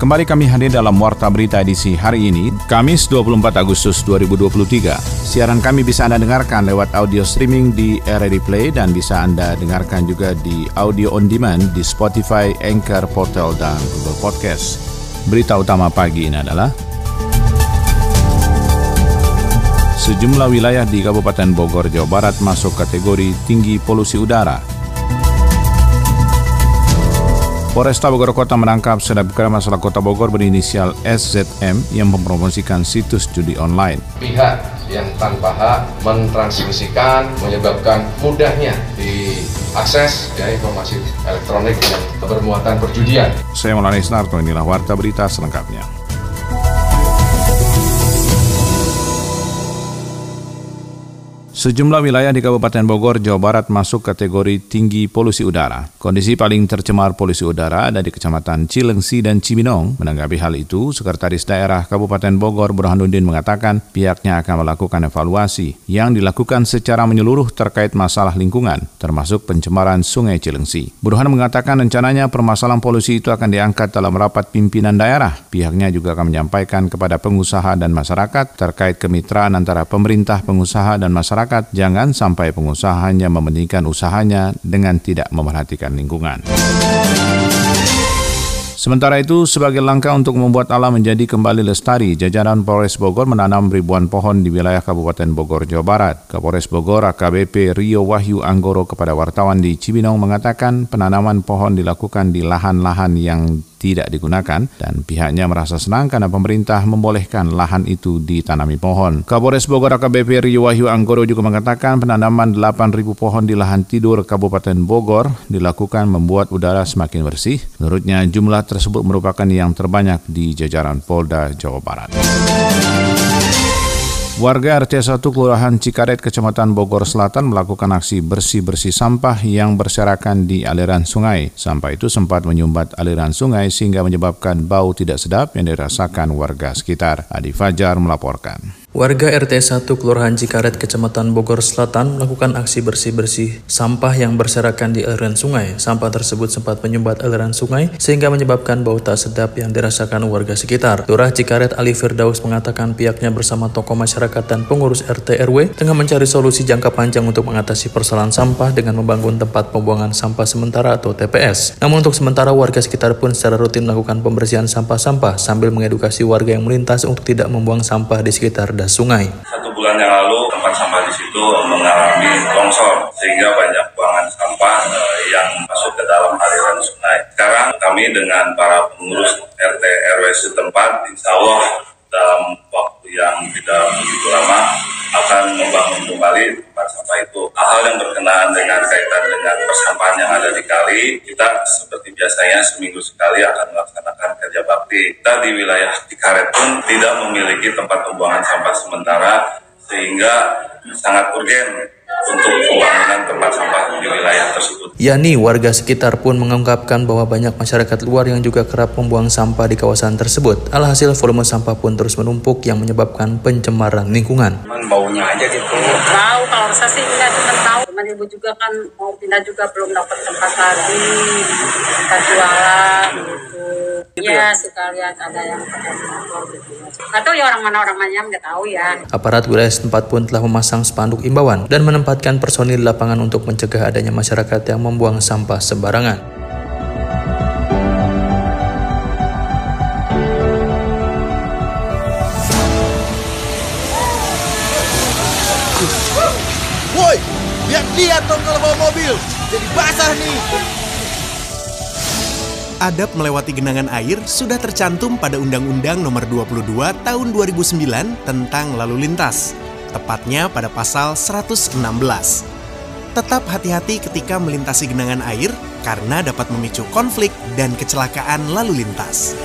Kembali kami hadir dalam Warta Berita edisi hari ini, Kamis 24 Agustus 2023. Siaran kami bisa Anda dengarkan lewat audio streaming di RRD Play dan bisa Anda dengarkan juga di audio on demand di Spotify, Anchor, Portal, dan Google Podcast. Berita utama pagi ini adalah Sejumlah wilayah di Kabupaten Bogor, Jawa Barat masuk kategori tinggi polusi udara Polresta Bogor Kota menangkap selebgram masalah Kota Bogor berinisial SZM yang mempromosikan situs judi online. Pihak yang tanpa hak mentransmisikan menyebabkan mudahnya diakses ya informasi elektronik yang bermuatan perjudian. Saya Maulana Isnarto, inilah Warta Berita selengkapnya. Sejumlah wilayah di Kabupaten Bogor, Jawa Barat masuk kategori tinggi polusi udara. Kondisi paling tercemar polusi udara ada di Kecamatan Cilengsi dan Cibinong. Menanggapi hal itu, Sekretaris Daerah Kabupaten Bogor Burhanuddin mengatakan pihaknya akan melakukan evaluasi yang dilakukan secara menyeluruh terkait masalah lingkungan, termasuk pencemaran Sungai Cilengsi. Burhan mengatakan rencananya permasalahan polusi itu akan diangkat dalam rapat pimpinan daerah. Pihaknya juga akan menyampaikan kepada pengusaha dan masyarakat terkait kemitraan antara pemerintah, pengusaha, dan masyarakat masyarakat jangan sampai pengusaha hanya mementingkan usahanya dengan tidak memerhatikan lingkungan. Sementara itu, sebagai langkah untuk membuat alam menjadi kembali lestari, jajaran Polres Bogor menanam ribuan pohon di wilayah Kabupaten Bogor, Jawa Barat. Kapolres Bogor AKBP Rio Wahyu Anggoro kepada wartawan di Cibinong mengatakan penanaman pohon dilakukan di lahan-lahan yang tidak digunakan dan pihaknya merasa senang karena pemerintah membolehkan lahan itu ditanami pohon. Kapolres Bogor AKBP Rio Wahyu Anggoro juga mengatakan penanaman 8.000 pohon di lahan tidur Kabupaten Bogor dilakukan membuat udara semakin bersih. Menurutnya jumlah tersebut merupakan yang terbanyak di jajaran Polda Jawa Barat. Warga RT 1 Kelurahan Cikaret, Kecamatan Bogor Selatan melakukan aksi bersih-bersih sampah yang berserakan di aliran sungai. Sampah itu sempat menyumbat aliran sungai sehingga menyebabkan bau tidak sedap yang dirasakan warga sekitar. Adi Fajar melaporkan. Warga RT 1 Kelurahan Cikaret, Kecamatan Bogor Selatan melakukan aksi bersih-bersih sampah yang berserakan di aliran sungai. Sampah tersebut sempat menyumbat aliran sungai sehingga menyebabkan bau tak sedap yang dirasakan warga sekitar. Lurah Cikaret Ali Firdaus mengatakan pihaknya bersama tokoh masyarakat dan pengurus RT RW tengah mencari solusi jangka panjang untuk mengatasi persoalan sampah dengan membangun tempat pembuangan sampah sementara atau TPS. Namun untuk sementara warga sekitar pun secara rutin melakukan pembersihan sampah-sampah sambil mengedukasi warga yang melintas untuk tidak membuang sampah di sekitar das sungai. Satu bulan yang lalu tempat sampah di situ mengalami longsor sehingga banyak buangan sampah uh, yang masuk ke dalam aliran sungai. Sekarang kami dengan para pengurus RT RW setempat insya Allah dalam waktu yang tidak begitu lama akan membangun kembali tempat sampah itu. Hal-hal yang berkenaan dengan kaitan dengan persampahan yang ada di kali, kita seperti biasanya seminggu sekali akan melaksanakan kerja bakti. Kita di wilayah Tikaret pun tidak memiliki tempat pembuangan sampah sementara sehingga sangat urgen untuk pembangunan tempat sampah di wilayah tersebut. Yani warga sekitar pun mengungkapkan bahwa banyak masyarakat luar yang juga kerap membuang sampah di kawasan tersebut. Alhasil volume sampah pun terus menumpuk yang menyebabkan pencemaran lingkungan. Baunya aja gitu. Tahu kalau saya sih nggak cuma tahu. Teman ibu juga kan mau pindah juga belum dapat tempat lagi, tempat jualan gitu. Iya, suka lihat ada yang motor gitu. Atau ya orang mana orang mana nggak tahu ya. Aparat wilayah setempat pun telah memasang spanduk imbauan dan menempatkan personil lapangan untuk mencegah adanya masyarakat yang membuang sampah sembarangan. Woi, lihat dong kalau bawa mobil. Jadi basah nih. Adab melewati genangan air sudah tercantum pada Undang-Undang Nomor 22 Tahun 2009 tentang lalu lintas, tepatnya pada pasal 116. Tetap hati-hati ketika melintasi genangan air karena dapat memicu konflik dan kecelakaan lalu lintas.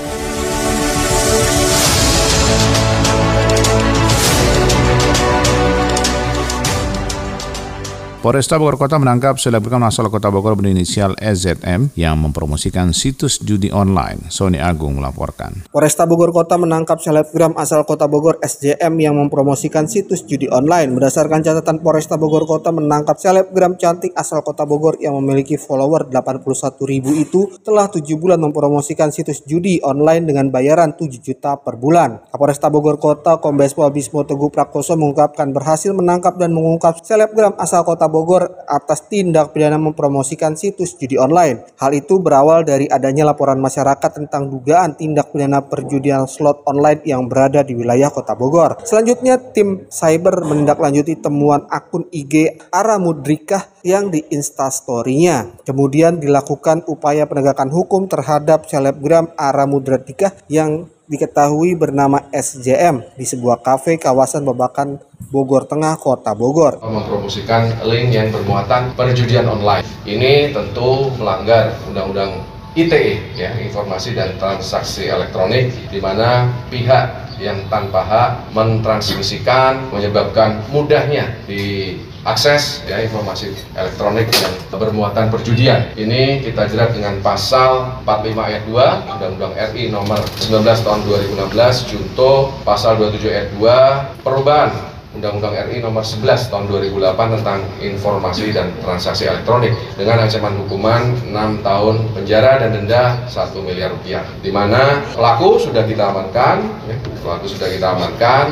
Polresta Bogor Kota menangkap selebgram asal Kota Bogor berinisial EZM yang mempromosikan situs judi online. Sony Agung melaporkan. Polresta Bogor Kota menangkap selebgram asal Kota Bogor SJM yang mempromosikan situs judi online. Berdasarkan catatan Polresta Bogor Kota menangkap selebgram cantik asal Kota Bogor yang memiliki follower 81 ribu itu telah 7 bulan mempromosikan situs judi online dengan bayaran 7 juta per bulan. Kapolresta Bogor Kota Kombes Pol Bismo Teguh Prakoso mengungkapkan berhasil menangkap dan mengungkap selebgram asal Kota atas tindak pidana mempromosikan situs judi online. Hal itu berawal dari adanya laporan masyarakat tentang dugaan tindak pidana perjudian slot online yang berada di wilayah Kota Bogor. Selanjutnya, tim cyber menindaklanjuti temuan akun IG Ara Mudrikah yang di instastorynya. Kemudian dilakukan upaya penegakan hukum terhadap selebgram Ara Mudrikah yang diketahui bernama SJM di sebuah kafe kawasan Babakan Bogor Tengah, Kota Bogor. Mempromosikan link yang bermuatan perjudian online. Ini tentu melanggar Undang-Undang ITE, ya, Informasi dan Transaksi Elektronik, di mana pihak yang tanpa hak mentransmisikan, menyebabkan mudahnya di akses ya informasi elektronik yang bermuatan perjudian. Ini kita jerat dengan pasal 45 ayat 2 Undang-Undang RI nomor 19 tahun 2016 junto pasal 27 ayat 2 perubahan Undang-Undang RI nomor 11 tahun 2008 tentang informasi dan transaksi elektronik dengan ancaman hukuman 6 tahun penjara dan denda 1 miliar rupiah. Di mana pelaku sudah kita amankan, ya, pelaku sudah kita amankan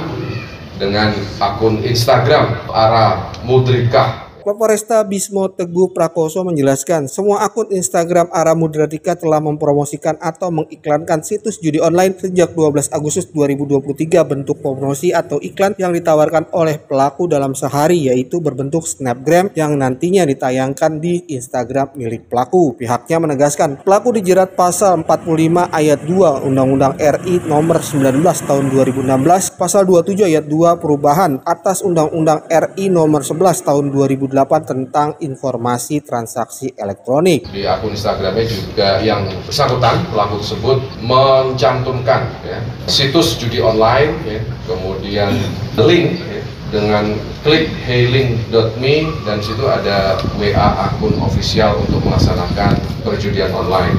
dengan akun Instagram Ara Mudrika Polresta Bismo Teguh Prakoso menjelaskan, semua akun Instagram Ara Mudratika telah mempromosikan atau mengiklankan situs judi online sejak 12 Agustus 2023 bentuk promosi atau iklan yang ditawarkan oleh pelaku dalam sehari yaitu berbentuk snapgram yang nantinya ditayangkan di Instagram milik pelaku. Pihaknya menegaskan, pelaku dijerat pasal 45 ayat 2 Undang-Undang RI nomor 19 tahun 2016, pasal 27 ayat 2 perubahan atas Undang-Undang RI nomor 11 tahun 2000 tentang informasi transaksi elektronik. Di akun Instagramnya juga yang bersangkutan pelaku tersebut mencantumkan ya, situs judi online, ya, kemudian link ya, dengan klik heylink.me dan situ ada WA akun official untuk melaksanakan perjudian online.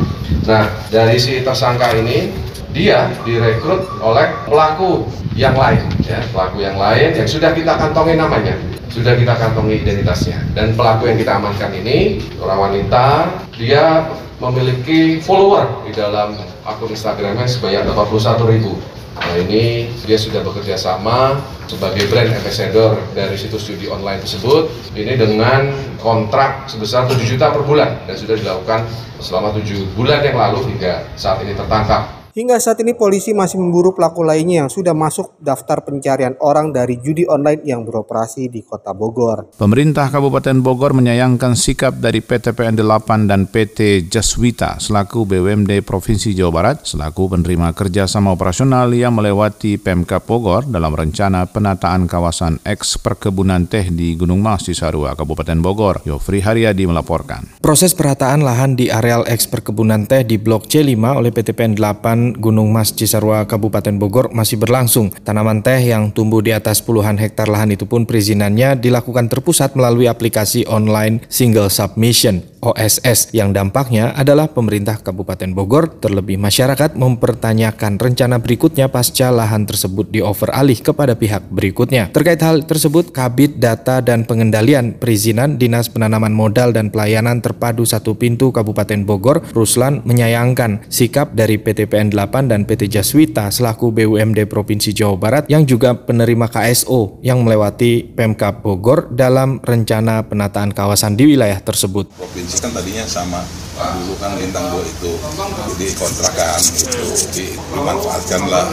Nah dari si tersangka ini dia direkrut oleh pelaku yang lain, ya pelaku yang lain yang sudah kita kantongin namanya sudah kita kantongi identitasnya. Dan pelaku yang kita amankan ini orang wanita dia memiliki follower di dalam akun Instagramnya sebanyak 81 ribu. Nah ini dia sudah bekerja sama sebagai brand ambassador dari situs judi online tersebut. Ini dengan kontrak sebesar 7 juta per bulan dan sudah dilakukan selama 7 bulan yang lalu hingga saat ini tertangkap. Hingga saat ini polisi masih memburu pelaku lainnya yang sudah masuk daftar pencarian orang dari judi online yang beroperasi di Kota Bogor. Pemerintah Kabupaten Bogor menyayangkan sikap dari PT PN 8 dan PT Jaswita selaku BUMD Provinsi Jawa Barat selaku penerima kerja sama operasional yang melewati PMK Bogor dalam rencana penataan kawasan eks perkebunan teh di Gunung Mas di Sarua, Kabupaten Bogor. Yofri Haryadi melaporkan. Proses perataan lahan di areal eks perkebunan teh di Blok C5 oleh PT PN 8 Gunung Mas Cisarua, Kabupaten Bogor masih berlangsung. Tanaman teh yang tumbuh di atas puluhan hektar lahan itu pun perizinannya dilakukan terpusat melalui aplikasi online Single Submission OSS yang dampaknya adalah pemerintah Kabupaten Bogor terlebih masyarakat mempertanyakan rencana berikutnya pasca lahan tersebut diover alih kepada pihak berikutnya. Terkait hal tersebut, Kabit Data dan Pengendalian Perizinan Dinas Penanaman Modal dan Pelayanan Terpadu Satu Pintu Kabupaten Bogor, Ruslan menyayangkan sikap dari PT PN 8 dan PT Jaswita selaku BUMD Provinsi Jawa Barat yang juga penerima KSO yang melewati Pemkap Bogor dalam rencana penataan kawasan di wilayah tersebut. Provinsi kan tadinya sama dulu kan bintang dua itu. Jadi kontrakan itu dimanfaatkan lah.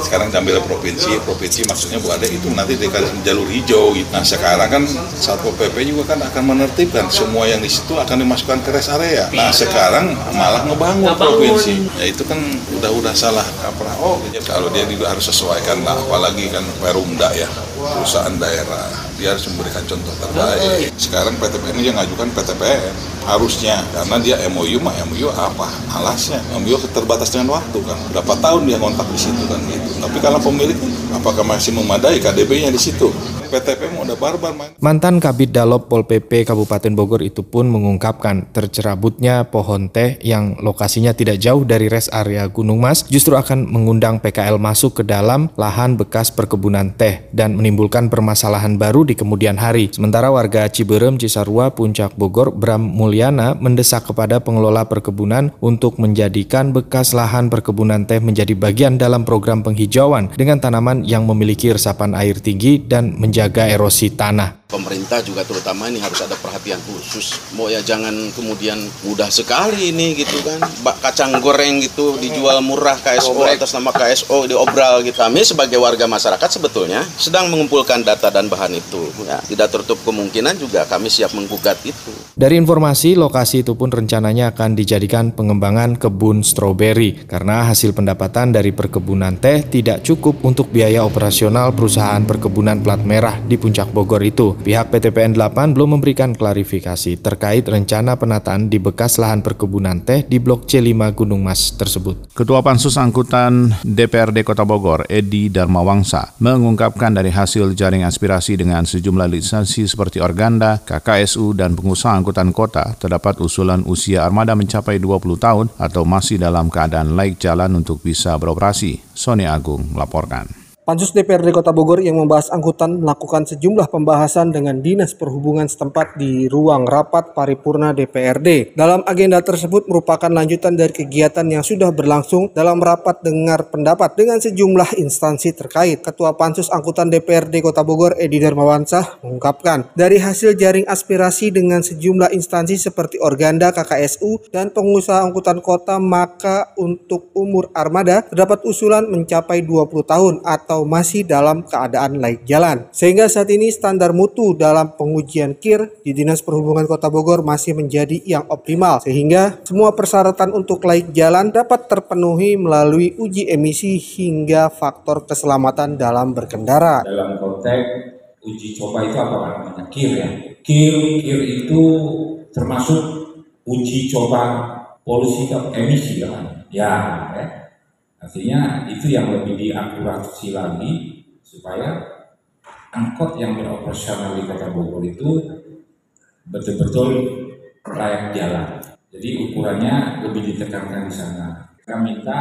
Sekarang diambil provinsi provinsi maksudnya bu ada itu. Nanti dikasih jalur hijau gitu. nah sekarang kan satpol pp juga kan akan menertibkan semua yang di situ akan dimasukkan ke rest area. Nah sekarang malah ngebangun provinsi. Ya itu kan udah udah salah kaprah. Oh kalau dia juga harus sesuaikan lah apalagi kan perumda ya perusahaan daerah. Dia harus memberikan contoh terbaik. Sekarang PTPN yang ngajukan PTPN harusnya. Karena dia MOU mah MOU apa? Alasnya. MOU terbatas dengan waktu kan. Berapa tahun dia kontak di situ kan gitu. Tapi kalau pemilik apakah masih memadai KDB-nya di situ? PTP mau udah barbar main. Mantan Kabit Dalop Pol PP Kabupaten Bogor itu pun mengungkapkan tercerabutnya pohon teh yang lokasinya tidak jauh dari res area Gunung Mas justru akan mengundang PKL masuk ke dalam lahan bekas perkebunan teh dan menimbulkan permasalahan baru di kemudian hari. Sementara warga Ciberem, Cisarua, Puncak Bogor, Bram Mulyana mendesak kepada pengelola perkebunan untuk menjadikan bekas lahan perkebunan teh menjadi bagian dalam program penghijauan dengan tanaman yang memiliki resapan air tinggi dan menjaga erosi tanah. Pemerintah juga terutama ini harus ada perhatian khusus. Mau ya jangan kemudian mudah sekali ini gitu kan. Bak kacang goreng gitu dijual murah KSO atas nama KSO diobral gitu. Kami sebagai warga masyarakat sebetulnya sedang mengumpulkan data dan bahan itu. Ya, tidak tertutup kemungkinan juga kami siap menggugat itu. Dari informasi, lokasi itu pun rencananya akan dijadikan pengembangan kebun stroberi karena hasil pendapatan dari perkebunan teh tidak cukup untuk biaya operasional perusahaan perkebunan plat merah di Puncak Bogor itu. Pihak PTPN 8 belum memberikan klarifikasi terkait rencana penataan di bekas lahan perkebunan teh di Blok C5 Gunung Mas tersebut. Ketua Pansus Angkutan DPRD Kota Bogor, Edi Darmawangsa, mengungkapkan dari hasil jaring aspirasi dengan sejumlah lisensi seperti Organda, KKSU, dan pengusaha angkutan kota terdapat usulan usia armada mencapai 20 tahun atau masih dalam keadaan laik jalan untuk bisa beroperasi. Sony Agung melaporkan. Pansus DPRD Kota Bogor yang membahas angkutan melakukan sejumlah pembahasan dengan Dinas Perhubungan setempat di ruang rapat paripurna DPRD. Dalam agenda tersebut merupakan lanjutan dari kegiatan yang sudah berlangsung dalam rapat dengar pendapat dengan sejumlah instansi terkait. Ketua Pansus Angkutan DPRD Kota Bogor Edi Darmawansah mengungkapkan, dari hasil jaring aspirasi dengan sejumlah instansi seperti Organda, KKSU, dan pengusaha angkutan kota, maka untuk umur armada terdapat usulan mencapai 20 tahun atau atau masih dalam keadaan laik jalan. Sehingga saat ini standar mutu dalam pengujian KIR di Dinas Perhubungan Kota Bogor masih menjadi yang optimal sehingga semua persyaratan untuk laik jalan dapat terpenuhi melalui uji emisi hingga faktor keselamatan dalam berkendara. Dalam konteks uji coba itu apa namanya? KIR ya. KIR, KIR itu termasuk uji coba polusi emisi kan? Ya, ya Artinya itu yang lebih diakurasi lagi supaya angkot yang beroperasional di Kota Bogor itu betul-betul layak jalan. Jadi ukurannya lebih ditekankan di sana. Kita minta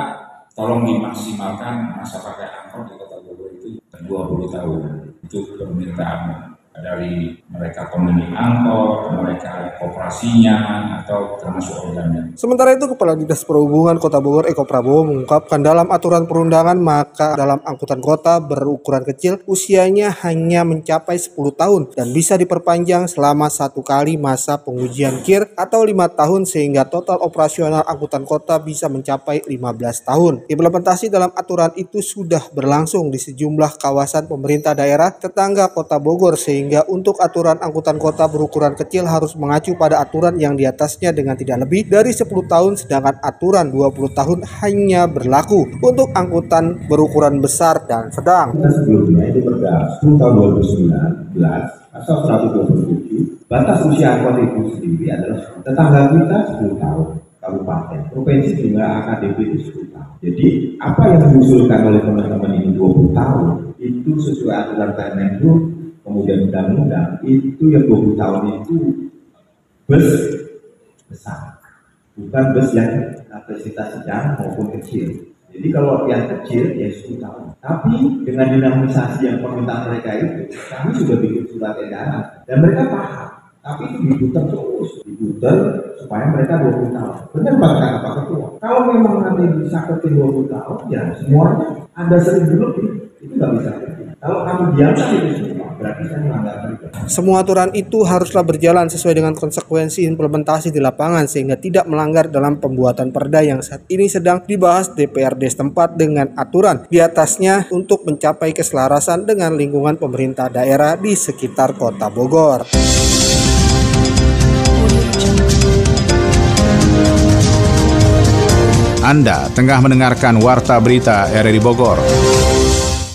tolong dimaksimalkan masa pakai angkot di Kota Bogor itu 20 tahun. Itu permintaan dari mereka pemilik angkot, mereka kooperasinya, atau termasuk organnya. Sementara itu, Kepala Dinas Perhubungan Kota Bogor Eko Prabowo mengungkapkan dalam aturan perundangan maka dalam angkutan kota berukuran kecil usianya hanya mencapai 10 tahun dan bisa diperpanjang selama satu kali masa pengujian KIR atau lima tahun sehingga total operasional angkutan kota bisa mencapai 15 tahun. Implementasi dalam aturan itu sudah berlangsung di sejumlah kawasan pemerintah daerah tetangga Kota Bogor sehingga sehingga untuk aturan angkutan kota berukuran kecil harus mengacu pada aturan yang di atasnya dengan tidak lebih dari 10 tahun sedangkan aturan 20 tahun hanya berlaku untuk angkutan berukuran besar dan sedang. Sebelumnya itu perda 10 tahun 2019 atau 127 batas usia angkot itu sendiri adalah tetangga kita 10 tahun kabupaten. Provinsi juga AKDP itu 10 tahun. Jadi apa yang diusulkan oleh teman-teman ini 20 tahun itu sesuai aturan Permenduk kemudian undang-undang itu yang 20 tahun itu bus besar. Bukan bus yang kapasitas sedang maupun kecil. Jadi kalau yang kecil ya 10 tahun. Tapi dengan dinamisasi yang permintaan mereka itu kami sudah bikin surat edaran. Dan mereka paham. Tapi itu diputar terus. Diputar supaya mereka 20 tahun. Benar kata Pak Ketua. Kalau memang nanti bisa ke 20 tahun ya semuanya ada seribu lebih itu nggak bisa kalau kami biarkan itu semua aturan itu haruslah berjalan sesuai dengan konsekuensi implementasi di lapangan sehingga tidak melanggar dalam pembuatan perda yang saat ini sedang dibahas DPRD setempat dengan aturan di atasnya untuk mencapai keselarasan dengan lingkungan pemerintah daerah di sekitar kota Bogor. Anda tengah mendengarkan Warta Berita RRI Bogor.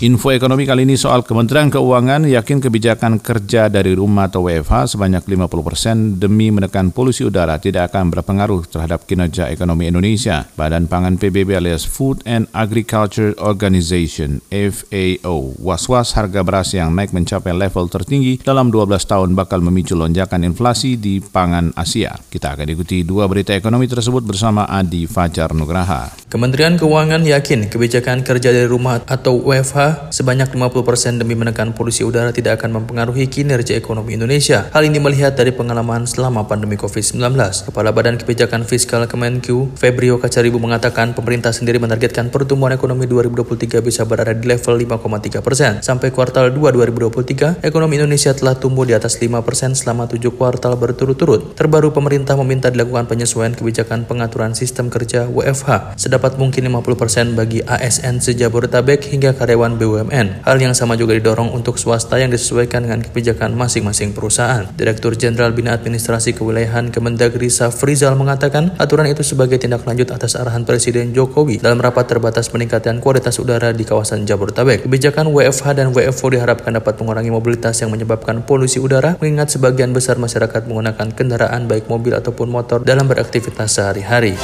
Info ekonomi kali ini soal Kementerian Keuangan yakin kebijakan kerja dari rumah atau WFH sebanyak 50 persen demi menekan polusi udara tidak akan berpengaruh terhadap kinerja ekonomi Indonesia. Badan Pangan PBB alias Food and Agriculture Organization FAO was-was harga beras yang naik mencapai level tertinggi dalam 12 tahun bakal memicu lonjakan inflasi di pangan Asia. Kita akan ikuti dua berita ekonomi tersebut bersama Adi Fajar Nugraha. Kementerian Keuangan yakin kebijakan kerja dari rumah atau WFH sebanyak 50% demi menekan polusi udara tidak akan mempengaruhi kinerja ekonomi Indonesia. Hal ini melihat dari pengalaman selama pandemi COVID-19. Kepala Badan Kebijakan Fiskal Kemenku, Febrio Kacaribu mengatakan pemerintah sendiri menargetkan pertumbuhan ekonomi 2023 bisa berada di level 5,3 persen. Sampai kuartal 2 2023, ekonomi Indonesia telah tumbuh di atas 5 persen selama 7 kuartal berturut-turut. Terbaru pemerintah meminta dilakukan penyesuaian kebijakan pengaturan sistem kerja WFH sedapat mungkin 50 persen bagi ASN sejabodetabek hingga karyawan BUMN. Hal yang sama juga didorong untuk swasta yang disesuaikan dengan kebijakan masing-masing perusahaan. Direktur Jenderal Bina Administrasi Kewilayahan Kemendagri Safrizal mengatakan aturan itu sebagai tindak lanjut atas arahan Presiden Jokowi dalam rapat terbatas peningkatan kualitas udara di kawasan Jabodetabek. Kebijakan WFH dan WFO diharapkan dapat mengurangi mobilitas yang menyebabkan polusi udara mengingat sebagian besar masyarakat menggunakan kendaraan baik mobil ataupun motor dalam beraktivitas sehari-hari.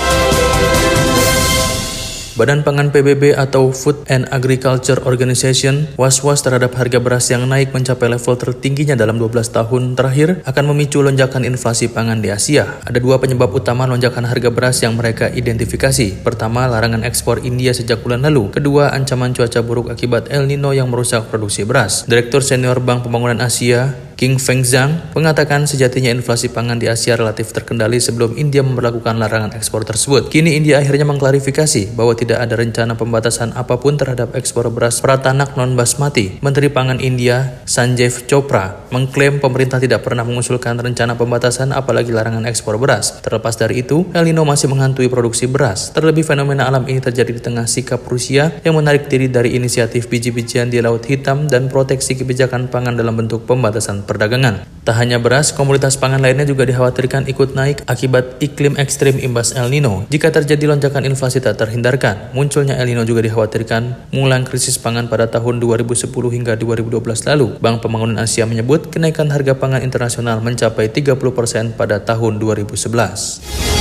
Badan Pangan PBB atau Food and Agriculture Organization was-was terhadap harga beras yang naik mencapai level tertingginya dalam 12 tahun terakhir akan memicu lonjakan inflasi pangan di Asia. Ada dua penyebab utama lonjakan harga beras yang mereka identifikasi. Pertama, larangan ekspor India sejak bulan lalu. Kedua, ancaman cuaca buruk akibat El Nino yang merusak produksi beras. Direktur Senior Bank Pembangunan Asia, King Feng Zhang mengatakan sejatinya inflasi pangan di Asia relatif terkendali sebelum India memperlakukan larangan ekspor tersebut. Kini India akhirnya mengklarifikasi bahwa tidak ada rencana pembatasan apa pun terhadap ekspor beras pratanak non-basmati. Menteri Pangan India, Sanjeev Chopra, mengklaim pemerintah tidak pernah mengusulkan rencana pembatasan apalagi larangan ekspor beras. Terlepas dari itu, El Nino masih menghantui produksi beras. Terlebih fenomena alam ini terjadi di tengah sikap Rusia yang menarik diri dari inisiatif biji-bijian di Laut Hitam dan proteksi kebijakan pangan dalam bentuk pembatasan perdagangan. Tak hanya beras, komoditas pangan lainnya juga dikhawatirkan ikut naik akibat iklim ekstrim imbas El Nino. Jika terjadi lonjakan inflasi tak terhindarkan, munculnya El Nino juga dikhawatirkan mengulang krisis pangan pada tahun 2010 hingga 2012 lalu. Bank Pembangunan Asia menyebut kenaikan harga pangan internasional mencapai 30% pada tahun 2011.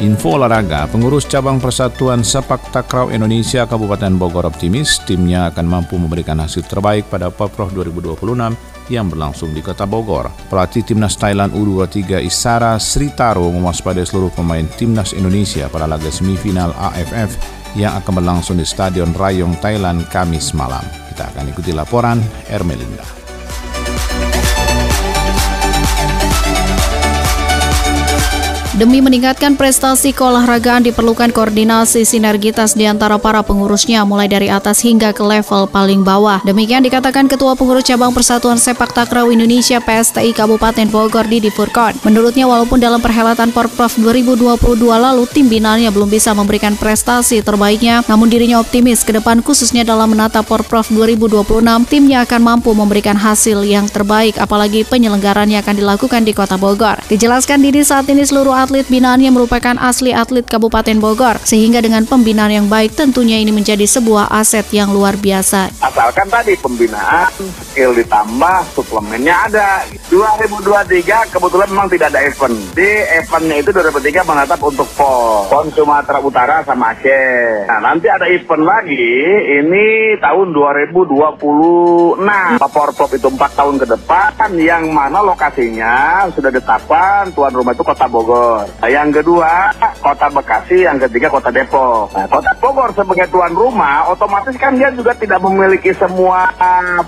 Info olahraga, pengurus cabang Persatuan Sepak Takraw Indonesia Kabupaten Bogor optimis timnya akan mampu memberikan hasil terbaik pada Poprov 2026 yang berlangsung di Kota Bogor. Pelatih Timnas Thailand U23 Isara Sritaro mewaspadai seluruh pemain Timnas Indonesia pada laga semifinal AFF yang akan berlangsung di Stadion Rayong Thailand Kamis malam. Kita akan ikuti laporan Ermelinda. Demi meningkatkan prestasi keolahragaan diperlukan koordinasi sinergitas di antara para pengurusnya mulai dari atas hingga ke level paling bawah. Demikian dikatakan Ketua Pengurus Cabang Persatuan Sepak Takraw Indonesia PSTI Kabupaten Bogor Didi Furkon. Menurutnya walaupun dalam perhelatan Porprov 2022 lalu tim binalnya belum bisa memberikan prestasi terbaiknya, namun dirinya optimis ke depan khususnya dalam menata Porprov 2026 timnya akan mampu memberikan hasil yang terbaik apalagi penyelenggarannya akan dilakukan di Kota Bogor. Dijelaskan Didi saat ini seluruh atlet binaannya merupakan asli atlet Kabupaten Bogor, sehingga dengan pembinaan yang baik tentunya ini menjadi sebuah aset yang luar biasa. Asalkan tadi pembinaan, skill ditambah, suplemennya ada. 2023 kebetulan memang tidak ada event. Di eventnya itu 2023 menatap untuk PON, PON Sumatera Utara sama Aceh. Nah nanti ada event lagi, ini tahun 2026. Power Pop itu 4 tahun ke depan, yang mana lokasinya sudah ditetapkan tuan rumah itu Kota Bogor. Nah, yang kedua, kota Bekasi, yang ketiga kota Depok. Nah, kota Bogor sebagai tuan rumah, otomatis kan dia juga tidak memiliki semua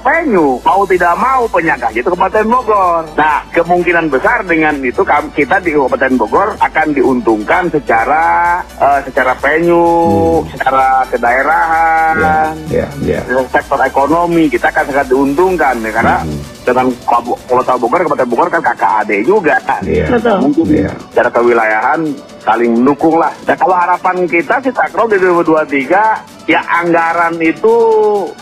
venue. Mau tidak mau penyangga itu Kabupaten Bogor. Nah, kemungkinan besar dengan itu kita di Kabupaten Bogor akan diuntungkan secara uh, secara venue, hmm. secara kedaerahan, yeah, yeah, yeah. sektor ekonomi kita akan sangat diuntungkan ya karena hmm. Dengan Kota Bogor, Kabupaten Bogor kan kakak adik juga. Yeah. Betul. Mungkin yeah. secara kewilayahan saling mendukung lah. Nah kalau harapan kita sih Takraw di 2023 ya anggaran itu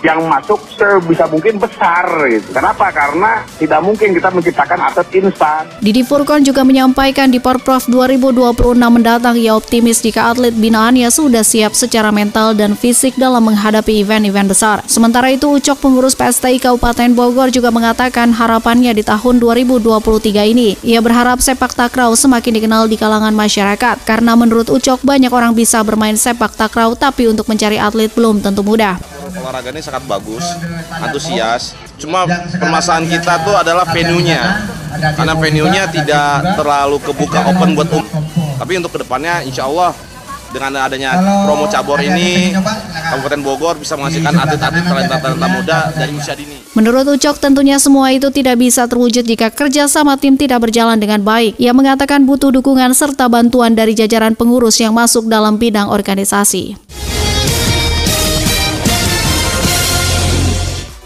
yang masuk sebisa mungkin besar gitu. Kenapa? Karena tidak mungkin kita menciptakan atlet instan. Didi Furkon juga menyampaikan di Porprov 2026 mendatang ia optimis jika atlet binaannya sudah siap secara mental dan fisik dalam menghadapi event-event besar. Sementara itu Ucok pengurus PSTI Kabupaten Bogor juga mengatakan harapannya di tahun 2023 ini. Ia berharap sepak takraw semakin dikenal di kalangan masyarakat karena menurut Ucok banyak orang bisa bermain sepak takraw tapi untuk mencari atlet belum tentu mudah. Olahraga ini sangat bagus, antusias. Cuma permasalahan kita tuh adalah venue-nya. Karena venue-nya tidak terlalu kebuka open buat umum. Tapi untuk ke depannya insya Allah dengan adanya promo cabur ini Kabupaten Bogor bisa menghasilkan atlet-atlet talenta-talenta muda dari usia dini. Menurut Ucok tentunya semua itu tidak bisa terwujud jika kerja sama tim tidak berjalan dengan baik. Ia mengatakan butuh dukungan serta bantuan dari jajaran pengurus yang masuk dalam bidang organisasi.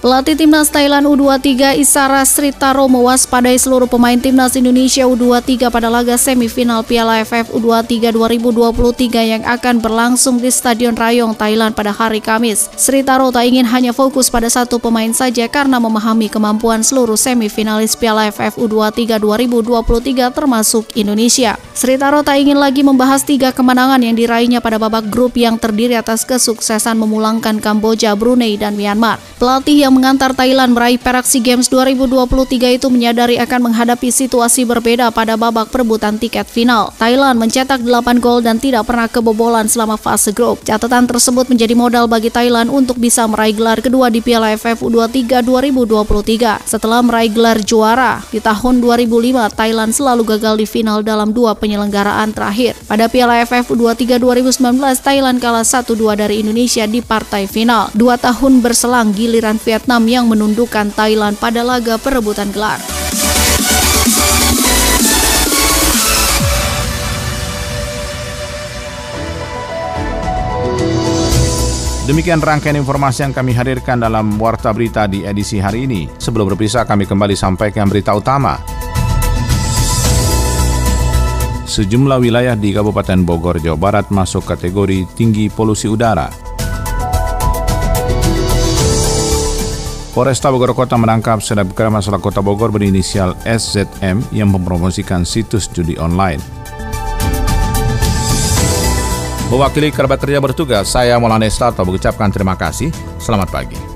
Pelatih Timnas Thailand U23 Isara Sritaro mewaspadai seluruh pemain Timnas Indonesia U23 pada laga semifinal Piala AFF U23 2023 yang akan berlangsung di Stadion Rayong, Thailand pada hari Kamis. Sritaro tak ingin hanya fokus pada satu pemain saja karena memahami kemampuan seluruh semifinalis Piala AFF U23 2023 termasuk Indonesia. Sritaro tak ingin lagi membahas tiga kemenangan yang diraihnya pada babak grup yang terdiri atas kesuksesan memulangkan Kamboja, Brunei, dan Myanmar. Pelatih yang mengantar Thailand meraih perak SEA Games 2023 itu menyadari akan menghadapi situasi berbeda pada babak perebutan tiket final. Thailand mencetak 8 gol dan tidak pernah kebobolan selama fase grup. Catatan tersebut menjadi modal bagi Thailand untuk bisa meraih gelar kedua di Piala AFF U23 2023. Setelah meraih gelar juara di tahun 2005, Thailand selalu gagal di final dalam dua penyelenggaraan terakhir. Pada Piala AFF U23 2019, Thailand kalah 1-2 dari Indonesia di partai final. Dua tahun berselang giliran Vietnam Vietnam yang menundukkan Thailand pada laga perebutan gelar. Demikian rangkaian informasi yang kami hadirkan dalam Warta Berita di edisi hari ini. Sebelum berpisah, kami kembali sampaikan berita utama. Sejumlah wilayah di Kabupaten Bogor, Jawa Barat masuk kategori tinggi polusi udara. Polresta Bogor Kota menangkap selebgram masalah Kota Bogor berinisial SZM yang mempromosikan situs judi online. Mewakili kerabat kerja bertugas, saya Maulana Estarto mengucapkan terima kasih. Selamat pagi.